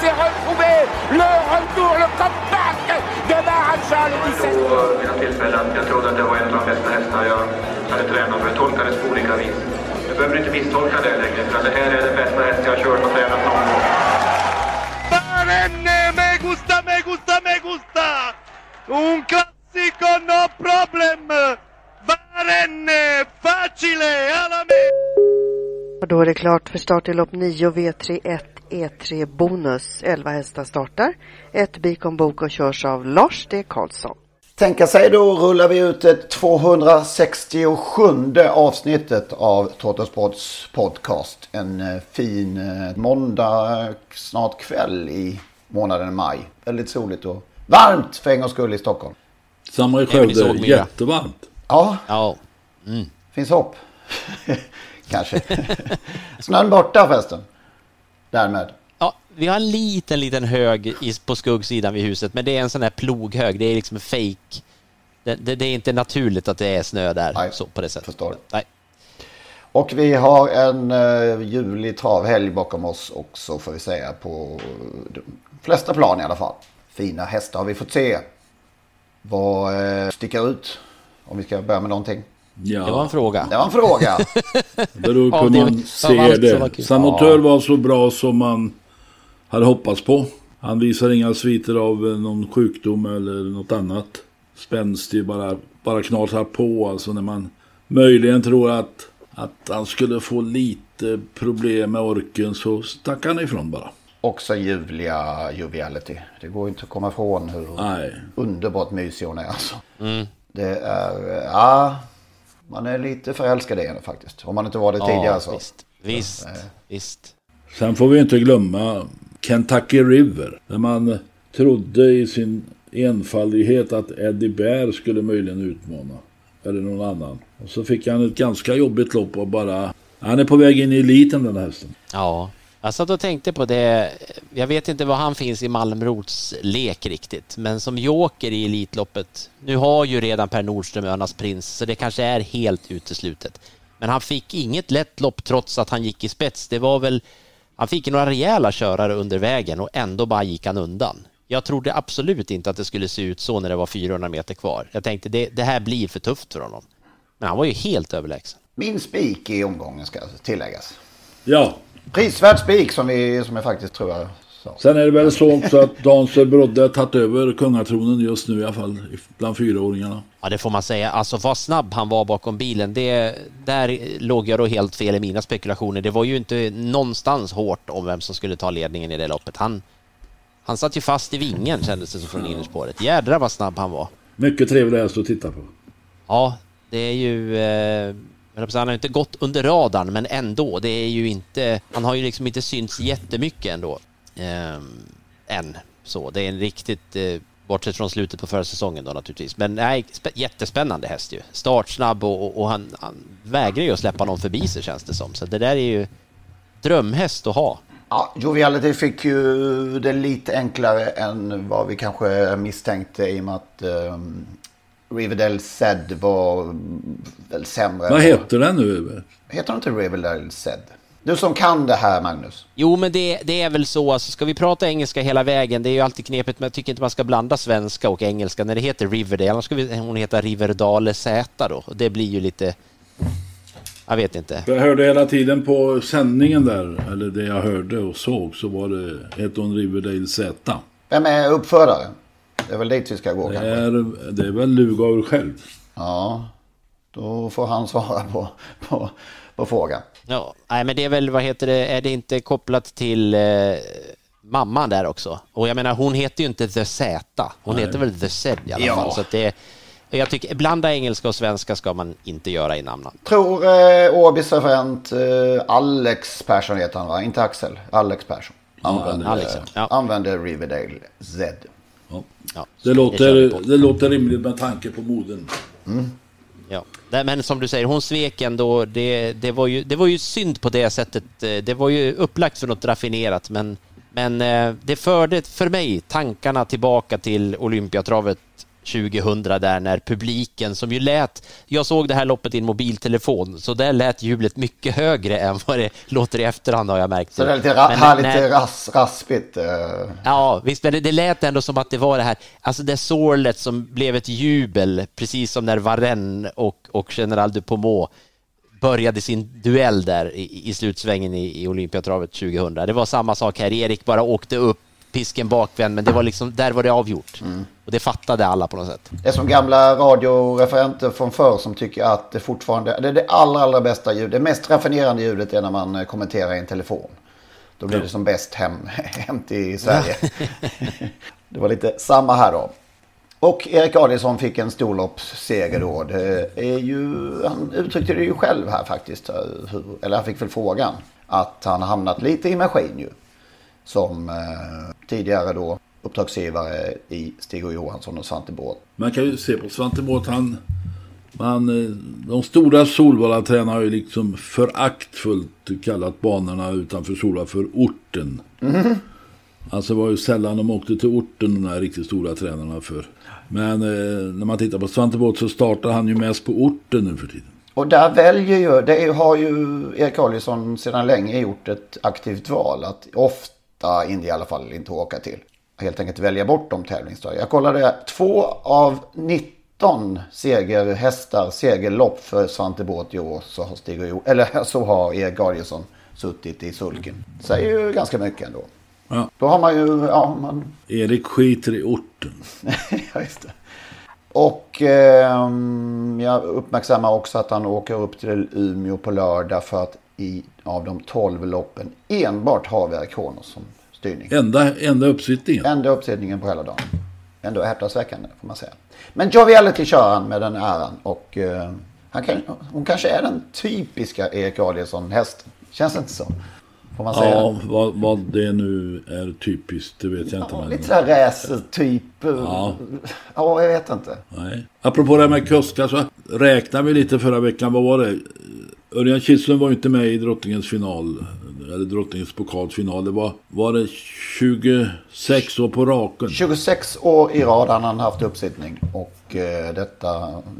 S'est retrouvé. Le retour, le comeback de Maharaja, le 17. vid jag trodde att det var en av de bästa jag hade tränat för. Tolkades på olika vis. Du behöver inte misstolka det längre, för det här är den bästa häst jag har kört och tränat någon gång. Barenne, me gusta, me gusta, me gusta! Un classico, no problem! Barenne, facile, alla me! Och då är det klart för start i lopp 9 V31 E3 Bonus. 11 hästar startar. Ett Bikon Bok och körs av Lars D. Karlsson. Tänka sig då rullar vi ut ett 267 avsnittet av Trottosports podcast. En eh, fin eh, måndag, snart kväll i månaden maj. Väldigt soligt och varmt för en gångs skull i Stockholm. Samma i Skövde, jättevarmt. Ja, Ja. Mm. finns hopp. Kanske. Snön borta förresten. Därmed. Ja, vi har en liten, liten hög på skuggsidan vid huset, men det är en sån här ploghög. Det är liksom fake. Det, det, det är inte naturligt att det är snö där Nej, så, på det sättet. förstår. Nej. Och vi har en uh, julig travhelg bakom oss också får vi säga på de flesta plan i alla fall. Fina hästar har vi fått se. Vad uh, sticker ut? Om vi ska börja med någonting. Ja. Det var en fråga. Det var en fråga. Det beror på hur man ser det. kul. Sanotör var så bra som man hade hoppats på. Han visar inga sviter av eh, någon sjukdom eller något annat. Spänstig, bara, bara knatar på. Alltså när man möjligen tror att, att han skulle få lite problem med orken så stack han ifrån bara. Också ljuvliga joviality. Det går inte att komma ifrån hur Nej. underbart mysig hon är alltså. Mm. Det är, ja, man är lite förälskad i henne faktiskt. Om man inte var det tidigare så. visst. Visst, eh. visst. Sen får vi inte glömma Kentucky River. Där man trodde i sin enfaldighet att Eddie Bear skulle möjligen utmana. Eller någon annan. Och så fick han ett ganska jobbigt lopp och bara... Han är på väg in i eliten den här hästen. Ja, jag satt och tänkte på det. Jag vet inte var han finns i Malmrots lek riktigt, men som joker i Elitloppet. Nu har ju redan Per Nordström Önas prins, så det kanske är helt uteslutet. Men han fick inget lätt lopp trots att han gick i spets. Det var väl, han fick några rejäla körare under vägen och ändå bara gick han undan. Jag trodde absolut inte att det skulle se ut så när det var 400 meter kvar. Jag tänkte det, det här blir för tufft för honom. Men han var ju helt överlägsen. Min spik i omgången ska tilläggas. Ja, Prisvärd spik som vi som jag faktiskt tror jag sa. sen är det väl så också att Danser Brodde har tagit över kungatronen just nu i alla fall. Bland fyraåringarna. Ja, det får man säga. Alltså vad snabb han var bakom bilen, det, där låg jag då helt fel i mina spekulationer. Det var ju inte någonstans hårt om vem som skulle ta ledningen i det loppet. Han, han satt ju fast i vingen kändes det som från innerspåret. Jädrar vad snabb han var. Mycket trevlig häst att titta på. Ja, det är ju... Eh, han har inte gått under radarn, men ändå. Det är ju inte... Han har ju liksom inte synts jättemycket ändå. Eh, än. Så det är en riktigt... Eh, bortsett från slutet på förra säsongen då naturligtvis. Men nej, jättespännande häst ju. Startsnabb och, och, och han, han vägrar ju att släppa någon förbi sig känns det som. Så det där är ju drömhäst att ha. Ja, Joviality fick ju det lite enklare än vad vi kanske misstänkte i och med att um, Riverdale Zed var väl sämre. Vad heter den nu? Heter den inte Riverdale Zed? Du som kan det här Magnus. Jo, men det, det är väl så. Alltså, ska vi prata engelska hela vägen? Det är ju alltid knepigt, men jag tycker inte man ska blanda svenska och engelska när det heter Riverdale. Annars ska vi, hon heta Riverdale Z då. Och det blir ju lite... Jag vet inte. Jag hörde hela tiden på sändningen där, eller det jag hörde och såg, så var det hette hon Riverdale Z. Vem är uppfödare? Det är väl dit vi ska gå Det kanske? är, det är väl Lugauer själv. Ja, då får han svara på, på, på frågan. Ja, nej men det är väl, vad heter det, är det inte kopplat till eh, mamman där också? Och jag menar, hon heter ju inte The Z, hon Nej. heter väl The Zed i alla Ja. fall. Så att det, jag tycker, blanda engelska och svenska ska man inte göra i namnen. Tror eh, Åbys referent eh, Alex Persson heter han va? Inte Axel. Alex Persson. Använder, Alex, ja. Ja. använder Riverdale Z. Ja, Det låter, det låter rimligt med tanke på moden. Ja, Nej, men som du säger, hon svek ändå. Det, det, var ju, det var ju synd på det sättet. Eh, Det var ju upplagt för något raffinerat, men, men eh, det förde för mig tankarna tillbaka till Olympiatravet 2000 där när publiken som ju lät, jag såg det här loppet i en mobiltelefon, så där lät jublet mycket högre än vad det låter i efterhand har jag märkt. Så det är lite, ra- Men här, lite ras, raspigt. Eh. Ja, visst, men det, det lät ändå som att det var det här, alltså det sorlet som blev ett jubel, precis som när Varenne och, och General Dupomot började sin duell där i, i slutsvängen i, i Olympiatravet 2000. Det var samma sak här, Erik bara åkte upp, pisken bakvänd, men det var liksom, där var det avgjort. Och det fattade alla på något sätt. Det är som gamla radioreferenter från förr som tycker att det fortfarande det är det allra, allra bästa ljudet. Det mest raffinerande ljudet är när man eh, kommenterar i en telefon. Då blir det som bäst hem, hem till Sverige. det var lite samma här då. Och Erik Adielsson fick en storloppsseger då. Det är ju, han uttryckte det ju själv här faktiskt. eh, eller han fick väl frågan. Att han hamnat lite i maskin ju. Som eh, tidigare då uppdragsgivare i Stig och Johansson och Svante Båth. Man kan ju se på Svante Båth, han, man, eh, de stora Solvalla-tränarna har ju liksom föraktfullt kallat banorna utanför Solvalla för orten. Mhm. Alltså det var ju sällan de åkte till orten, de här riktigt stora tränarna för. Men eh, när man tittar på Svante Båth så startar han ju mest på orten nu för tiden. Och där väljer ju, det har ju Erik Adielsson sedan länge gjort ett aktivt val. Att ofta, inte i alla fall, inte åka till. Helt enkelt välja bort de tävlingsdagar. Jag kollade två av 19 segerhästar, segerlopp för Svante Båth i år. Så har, Stig och jo, eller så har Erik Adielsson suttit i sulken. Säger ju ganska mycket ändå. Ja. Då har man ju, ja man Erik skiter i orten. ja, just det. Och ehm, jag uppmärksammar också att han åker upp till Umeå på lördag för att i av de 12 loppen enbart ha Verk Kronos som styrning. Enda, enda uppsittningen. Enda uppsättningen på hela dagen. Ändå häpnadsväckande får man säga. Men Joviality kör han med den äran och eh, han kan, hon kanske är den typiska Erik Adielsson-hästen. Känns det inte så? Får man säga. Ja, vad, vad det nu är typiskt, det vet jag inte. men- Lite sådär racer-typ. Ja. ja, jag vet inte. Nej. Apropå det här med kuskar så räknar vi lite förra veckan. Vad var det? Örjan Kihlström var inte med i drottningens final. Eller drottningens pokalsfinal. Det var, var det 26 år på raken. 26 år i rad har han haft uppsittning och eh, detta,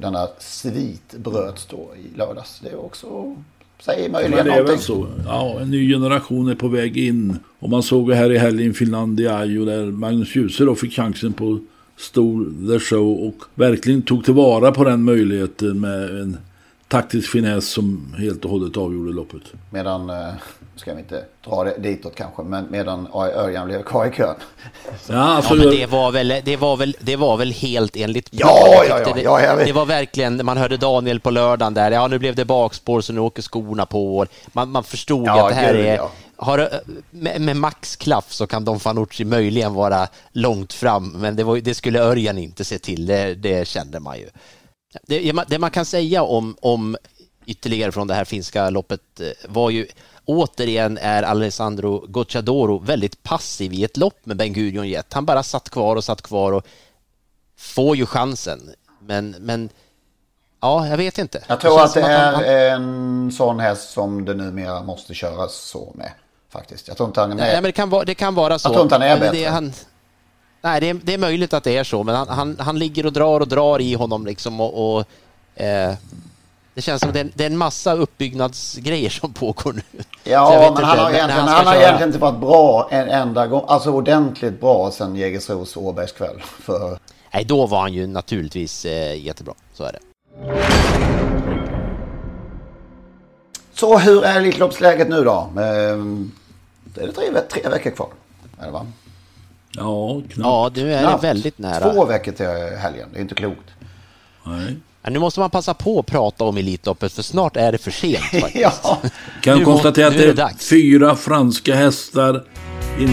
denna svit bröts då i lördags. Det är också, säger Men möjligen det är väl någonting. så. Ja, en ny generation är på väg in. Och man såg här i helgen Finlandia där Magnus Djuse då fick chansen på stor The Show och verkligen tog tillvara på den möjligheten med en taktisk finess som helt och hållet avgjorde loppet. Medan, eh, ska vi inte dra det ditåt kanske, men medan Örjan blev kvar i kön. Ja, alltså, Ja, men det var väl, det var väl, det var väl helt enligt plan. Ja, ja, ja, ja, jag det, var verkligen, man hörde Daniel på lördagen där, ja nu blev det bakspår så nu åker skorna på. Man, man förstod Ja, att det här gud, är, ja. har, med, med maxklaff så kan Don Fanucci möjligen vara långt fram, men det, var, det skulle Örjan inte se till, det, det kände man ju. Det, det man kan säga om, om ytterligare från det här finska loppet eh, var ju återigen är Alessandro Gocciadoro väldigt passiv i ett lopp med Ben Gurion Jet. Han bara satt kvar och satt kvar och får ju chansen. Men, men ja, jag vet inte. Jag tror känns att det som är han- en sån häst som det numera måste köras så med. Faktiskt. Jag tror inte han är Nej, men det kan vara, det kan vara så. Jag tror inte han är bättre. Han, nej, det är, det är möjligt att det är så, men han, han, han ligger och drar och drar i honom liksom och, och eh, det känns som det är, det är en massa uppbyggnadsgrejer som pågår nu. Ja, men han har, egentligen, ska han har egentligen inte varit bra en enda gång. Alltså ordentligt bra sen Jägersros Åbergskväll. För Nej, då var han ju naturligtvis eh, jättebra. Så är det. Så hur är Elitloppsläget nu då? Ehm, Det är tre, tre veckor kvar. Är det va? Ja, knappt. Ja, nu är Knappt. det väldigt nära. Två veckor till helgen. Det är inte klokt. Nej. Ja, nu måste man passa på att prata om Elitloppet för snart är det för sent faktiskt. ja. Kan konstatera att är det det är dags. fyra franska hästar. In...